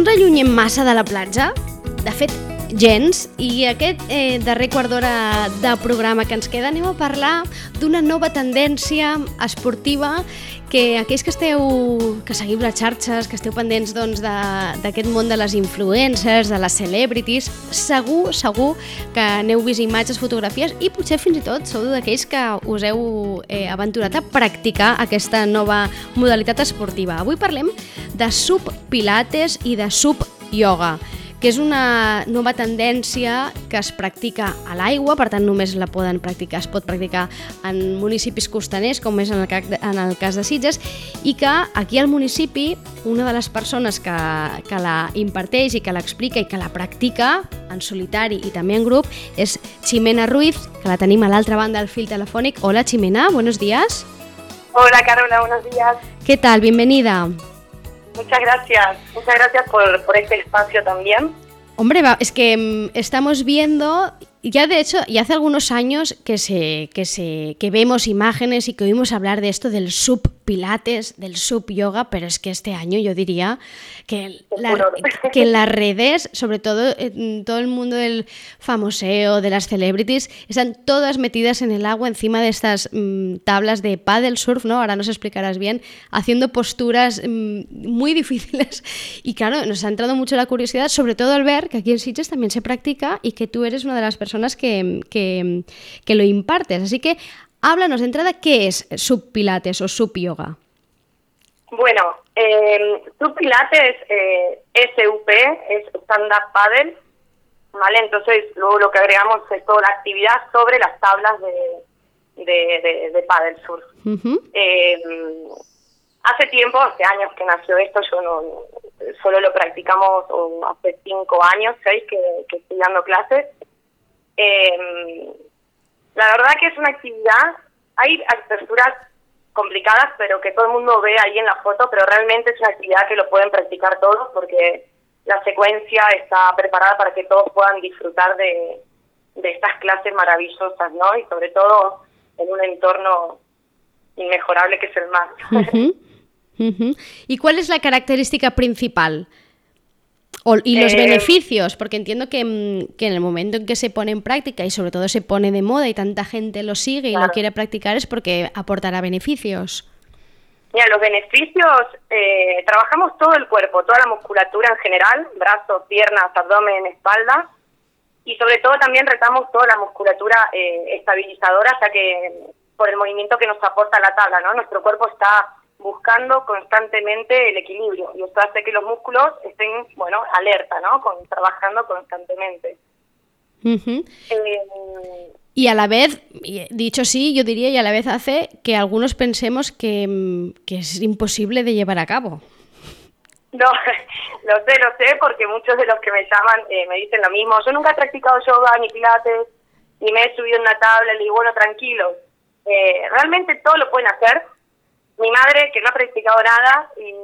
ens allunyem massa de la platja. De fet, gens. I aquest eh, darrer quart d'hora de programa que ens queda anem a parlar d'una nova tendència esportiva que aquells que esteu, que seguiu les xarxes, que esteu pendents doncs, d'aquest món de les influencers, de les celebrities, segur, segur que n'heu vist imatges, fotografies i potser fins i tot sou d'aquells que us heu eh, aventurat a practicar aquesta nova modalitat esportiva. Avui parlem de sub-pilates i de sub-yoga que és una nova tendència que es practica a l'aigua, per tant només la poden practicar, es pot practicar en municipis costaners, com és en el, cas, en el cas de Sitges, i que aquí al municipi una de les persones que, que la imparteix i que l'explica i que la practica en solitari i també en grup és Ximena Ruiz, que la tenim a l'altra banda del fil telefònic. Hola Ximena, buenos días. Hola Carola, buenos días. ¿Qué tal? Bienvenida. Muchas gracias, muchas gracias por, por este espacio también. Hombre, es que mm, estamos viendo ya de hecho, y hace algunos años que, se, que, se, que vemos imágenes y que oímos hablar de esto del sub pilates, del sub yoga, pero es que este año yo diría que, que en las redes, sobre todo en todo el mundo del famoseo, de las celebrities, están todas metidas en el agua encima de estas mm, tablas de paddle surf, ¿no? Ahora nos explicarás bien, haciendo posturas mm, muy difíciles. Y claro, nos ha entrado mucho la curiosidad, sobre todo al ver que aquí en Sitges también se practica y que tú eres una de las personas personas que, que, que lo impartes. Así que háblanos de entrada, ¿qué es subpilates o subyoga? Bueno, eh, subpilates, eh, SUP, es stand-up paddle, ¿vale? Entonces luego lo que agregamos es toda la actividad sobre las tablas de, de, de, paddle surf. eh, hace tiempo, hace años que nació esto, yo no solo lo practicamos hace cinco años, seis que, que estoy dando clases, eh, la verdad que es una actividad, hay aperturas complicadas, pero que todo el mundo ve ahí en la foto, pero realmente es una actividad que lo pueden practicar todos porque la secuencia está preparada para que todos puedan disfrutar de, estas clases maravillosas, ¿no? Y sobre todo en un entorno inmejorable que es el mar. ¿Y cuál es la característica principal y los eh, beneficios, porque entiendo que, mm, que, en el momento en que se pone en práctica y sobre todo se pone de moda y tanta gente lo sigue y lo quiere practicar es porque aportará beneficios. Mira, los beneficios, eh, trabajamos todo el cuerpo, toda la musculatura en general, brazos, piernas, abdomen, espalda, y sobre todo también retamos toda la musculatura eh, estabilizadora, ya que por el movimiento que nos aporta la tabla, ¿no? Nuestro cuerpo está buscando constantemente el equilibrio y esto hace que los músculos estén, bueno, alerta, ¿no? Con, trabajando constantemente. Eh, y a la vez, dicho sí, yo diría, y a la vez hace que algunos pensemos que, que es imposible de llevar a cabo. No, lo sé, lo sé, porque muchos de los que me llaman eh, me dicen lo mismo. Yo nunca he practicado yoga ni pilates, ni me he subido en una tabla, y bueno, tranquilo. Eh, realmente todo lo pueden hacer, mi madre, que no ha practicado nada y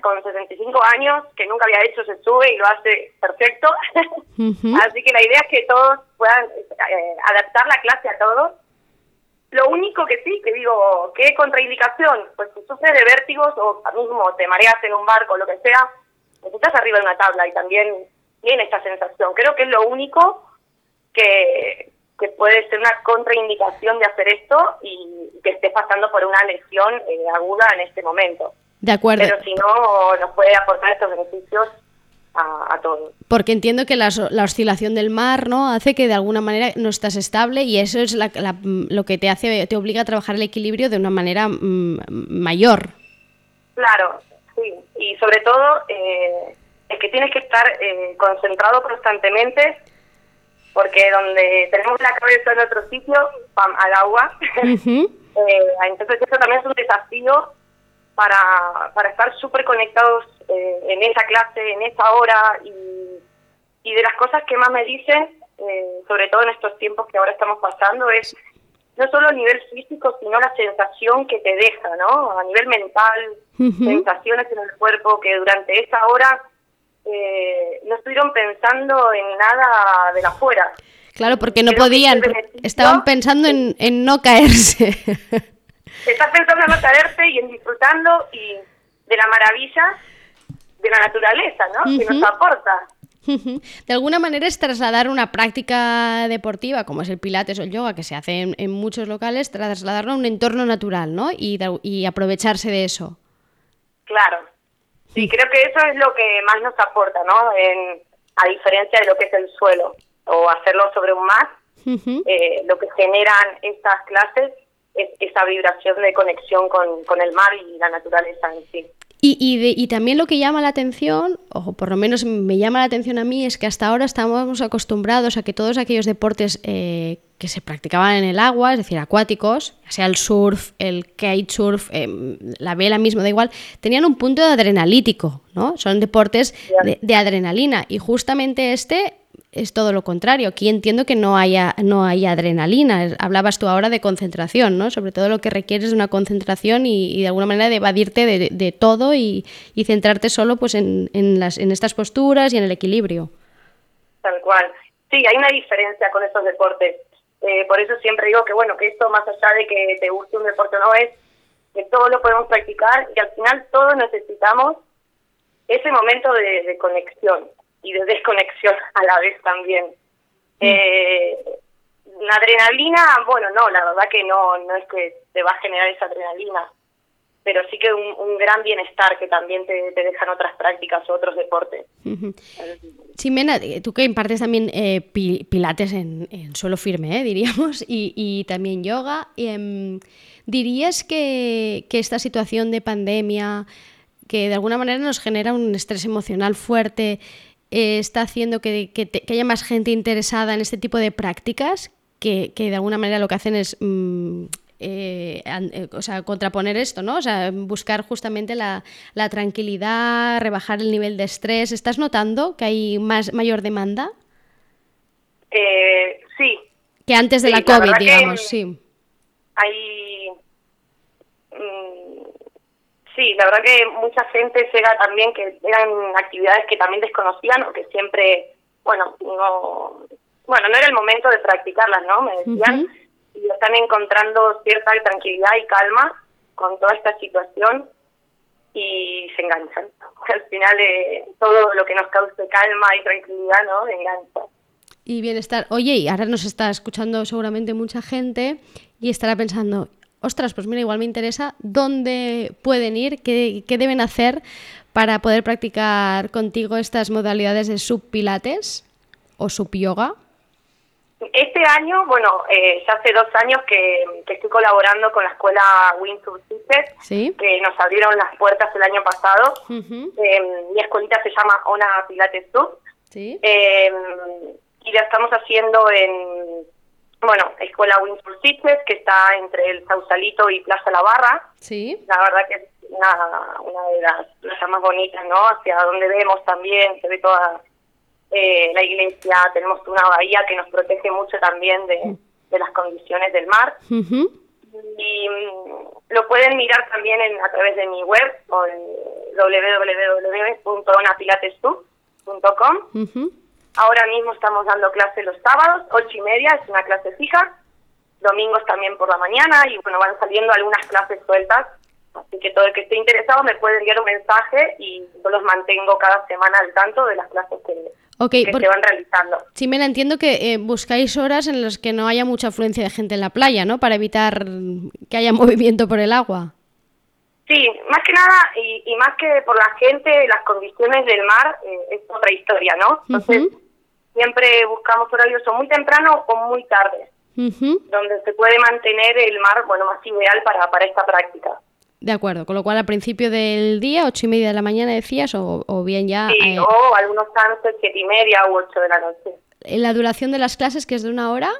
con 65 años, que nunca había hecho, se sube y lo hace perfecto. Así que la idea es que todos puedan eh, adaptar la clase a todos. Lo único que sí, que digo, ¿qué contraindicación? Pues si sufres de vértigos o mismo te mareas en un barco, lo que sea, estás arriba de una tabla y también tiene esta sensación. Creo que es lo único que, que puede ser una contraindicación de hacer esto y que esté pasando por una lesión eh, aguda en este momento. De acuerdo. Pero si no, nos puede aportar estos beneficios a, todos. Porque entiendo que la, oscilación del mar no hace que de alguna manera no estás estable y eso es lo que te hace te obliga a trabajar el equilibrio de una manera mm, mayor. Claro, sí. Y sobre todo eh, es que tienes que estar eh, concentrado constantemente porque donde tenemos la cabeza en otro sitio, pam, al agua. eh, entonces eso también es un desafío para, para estar súper conectados eh, en esa clase, en esa hora y, y de las cosas que más me dicen, eh, sobre todo en estos tiempos que ahora estamos pasando, es no solo a nivel físico, sino la sensación que te deja, ¿no? A nivel mental, sensaciones en el cuerpo que durante esa hora eh, no estuvieron pensando en nada de la afuera. Claro, porque no podían, estaban pensando en, en no caerse. Estás pensando en no caerse y en disfrutando y de la maravilla de la naturaleza, ¿no? Que nos aporta. De alguna manera es trasladar una práctica deportiva, como es el pilates o el yoga, que se hace en, muchos locales, trasladarlo a un entorno natural, ¿no? Y, y aprovecharse de eso. Claro. Sí, creo que eso es lo que más nos aporta, ¿no? En, a diferencia de lo que es el suelo, o hacerlo sobre un mat, eh, lo que generan estas clases es esa vibración de conexión con, con el mar y la naturaleza en sí. Y, y, también lo que llama la atención, o por lo menos me llama la atención a mí, es que hasta ahora estamos acostumbrados a que todos aquellos deportes eh, que se practicaban en el agua, es decir, acuáticos, sea el surf, el kitesurf, eh, la vela mismo, da igual, tenían un punto de adrenalítico, ¿no? Son deportes de adrenalina y justamente este es todo lo contrario. Aquí entiendo que no haya, no hay adrenalina. Hablabas tú ahora de concentración, ¿no? Sobre todo lo que requieres de una concentración y, de alguna manera de evadirte de, todo y, centrarte solo pues en, en, las, en estas posturas y en el equilibrio. Tal cual. Sí, hay una diferencia con estos deportes. Eh, por eso siempre digo que, bueno, que esto más allá de que te guste un deporte o no es, que todo lo podemos practicar y al final todos necesitamos ese momento de conexión y de desconexión a la vez también. Eh, adrenalina, bueno, no, la verdad que no, no es que te va a generar esa adrenalina, pero sí que un, gran bienestar que también te, dejan otras prácticas o otros deportes. Ximena, eh, tú que impartes también eh, pilates en, suelo firme, eh, diríamos, y, también yoga, em, ¿dirías que, que esta situación de pandemia, que de alguna manera nos genera un estrés emocional fuerte, eh, está haciendo que, haya más gente interesada en este tipo de prácticas, que, de alguna manera lo que hacen es mm, eh, eh, o sea, contraponer esto, ¿no? O sea, buscar justamente la, tranquilidad, rebajar el nivel de estrés. ¿Estás notando que hay más mayor demanda? sí. Que antes de la COVID, digamos, sí. Hay Sí, la verdad que mucha gente llega también que eran actividades que también desconocían o que siempre, bueno, no, bueno, no era el momento de practicarlas, ¿no? Me decían, y están encontrando cierta tranquilidad y calma con toda esta situación y se enganchan. Al final eh, todo lo que nos cause calma y tranquilidad, ¿no? Engancha. Y bienestar. Oye, y ahora nos está escuchando seguramente mucha gente y estará pensando, ostras, pues mira, igual me interesa dónde pueden ir, qué, deben hacer para poder practicar contigo estas modalidades de subpilates o subyoga. Este año, bueno, eh, ya hace dos años que, estoy colaborando con la escuela Windsor ¿Sí? que nos abrieron las puertas el año pasado. Em, mi escuelita se llama Ona Pilates Sub. ¿Sí? Em, y la estamos haciendo en bueno, Escuela Windsor Cities, que está entre el Sausalito y Plaza La Barra. Sí. La verdad que es una, una de las plazas más bonitas, ¿no? Hacia donde vemos también, se ve toda eh, la iglesia, tenemos una bahía que nos protege mucho también de, las condiciones del mar. Y mm, lo pueden mirar también en, a través de mi web, o www.onapilatesub.com. Ahora mismo estamos dando clases los sábados, ocho y media, es una clase fija, domingos también por la mañana y bueno, van saliendo algunas clases sueltas, así que todo el que esté interesado me puede enviar un mensaje y yo los mantengo cada semana al tanto de las clases que, se van realizando. Sí, me entiendo que eh, buscáis horas en las que no haya mucha afluencia de gente en la playa, ¿no? Para evitar que haya movimiento por el agua. Sí, más que nada, y, más que por la gente, las condiciones del mar eh, es otra historia, ¿no? Entonces, siempre buscamos horarios o muy temprano o muy tarde, donde se puede mantener el mar bueno más ideal para, para esta práctica. De acuerdo, con lo cual al principio del día, ocho y media de la mañana decías, o, o bien ya... Sí, eh, o algunos casos siete y media u ocho de la noche. ¿La duración de las clases que es de una hora?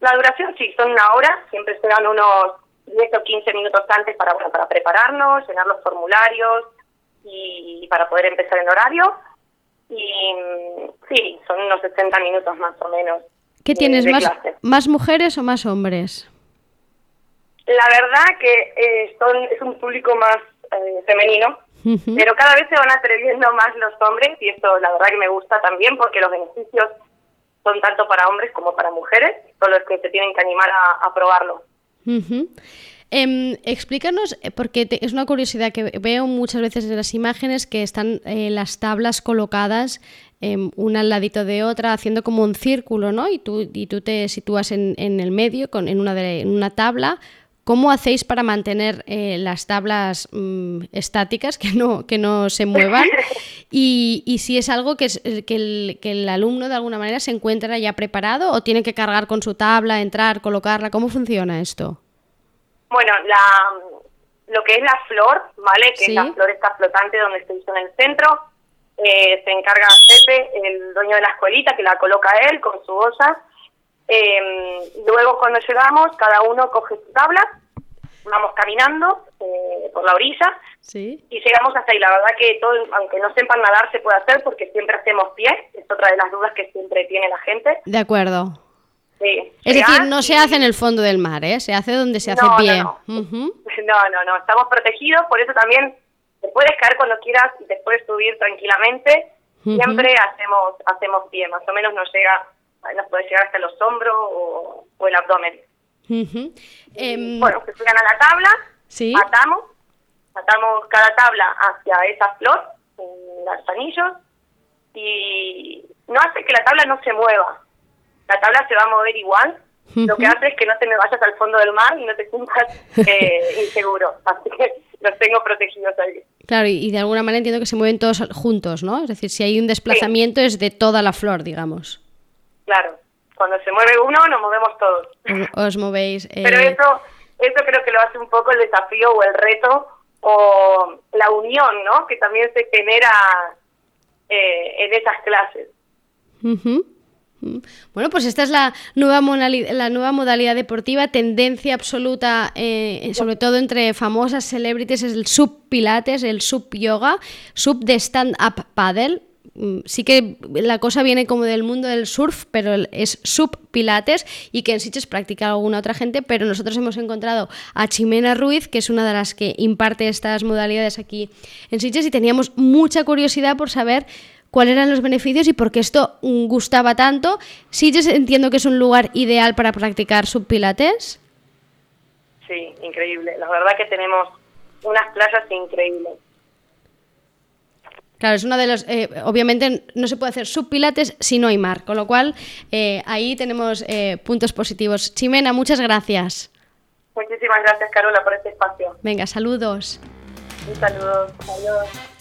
La duración sí, son una hora, siempre se dan unos 10 o 15 minutos antes para, bueno, para prepararnos, llenar los formularios y para poder empezar el horario y sí, son unos 60 minutos más o menos. ¿Qué tienes, más, más mujeres o más hombres? La verdad que eh, son, es un público más eh, femenino, pero cada vez se van atreviendo más los hombres y esto la verdad que me gusta también porque los beneficios son tanto para hombres como para mujeres, solo es que se tienen que animar a, probarlo. Explícanos, eh, porque es una curiosidad que veo muchas veces en las imágenes que están eh, las tablas colocadas em, una al ladito de otra, haciendo como un círculo, ¿no? Y tú, y tú te sitúas en, en el medio, con, en, una de, en una tabla, ¿Cómo hacéis para mantener eh, las tablas mm, estáticas, que no, que no se muevan? Y, y si es algo que, es, eh, que, el, que, el, alumno de alguna manera se encuentra ya preparado o tiene que cargar con su tabla, entrar, colocarla. ¿Cómo funciona esto? Bueno, la, lo que es la flor, ¿vale? Que sí. es la flor está flotante donde se hizo en el centro. Eh, se encarga Pepe, el dueño de la escuelita, que la coloca él con su olla eh, luego cuando llegamos, cada uno coge su tabla, vamos caminando eh, por la orilla ¿Sí? y llegamos hasta ahí. La verdad que todo, aunque no sepan nadar, se puede hacer porque siempre hacemos pie. Es otra de las dudas que siempre tiene la gente. De acuerdo. Sí. Es decir, no se hace en el fondo del mar, ¿eh? Se hace donde se hace no, pie. No no. Uh -huh. no, no, no. Estamos protegidos, por eso también te puedes caer cuando quieras y te puedes subir tranquilamente. Uh -huh. Siempre hacemos hacemos pie, más o menos nos llega nos puede llegar hasta los hombros o, o el abdomen. Uh -huh. eh, bueno, se llegan a la tabla, ¿sí? atamos, atamos cada tabla hacia esa flor, en los anillos, y no hace que la tabla no se mueva. La tabla se va a mover igual, lo que hace es que no te me vayas al fondo del mar y no te sientas eh, inseguro. Así que los tengo protegidos ahí. Claro, y, y, de alguna manera entiendo que se mueven todos juntos, ¿no? Es decir, si hay un desplazamiento sí. es de toda la flor, digamos. Claro, cuando se mueve uno, nos movemos todos. Os movéis. Eh... Pero eso, eso creo que lo hace un poco el desafío o el reto o la unión, ¿no? Que también se genera eh, en esas clases. Uh -huh. Bueno, pues esta es la nueva, modalidad deportiva, tendencia absoluta, eh, sobre todo entre famosas celebrities, es el sub pilates, el sub yoga, sub de stand-up paddle, sí que la cosa viene como del mundo del surf, pero es sub pilates y que en Sitges practica alguna otra gente, pero nosotros hemos encontrado a Chimena Ruiz, que es una de las que imparte estas modalidades aquí en Sitges y teníamos mucha curiosidad por saber cuáles eran los beneficios y por qué esto gustaba tanto. Sitges entiendo que es un lugar ideal para practicar subpilates. Sí, increíble. La verdad que tenemos unas playas increíbles. Claro, es una de los. Eh, obviamente no se puede hacer subpilates si no hay mar, con lo cual eh, ahí tenemos eh, puntos positivos. Chimena, muchas gracias. Muchísimas gracias, Carola, por este espacio. Venga, saludos. Un saludo. Adiós.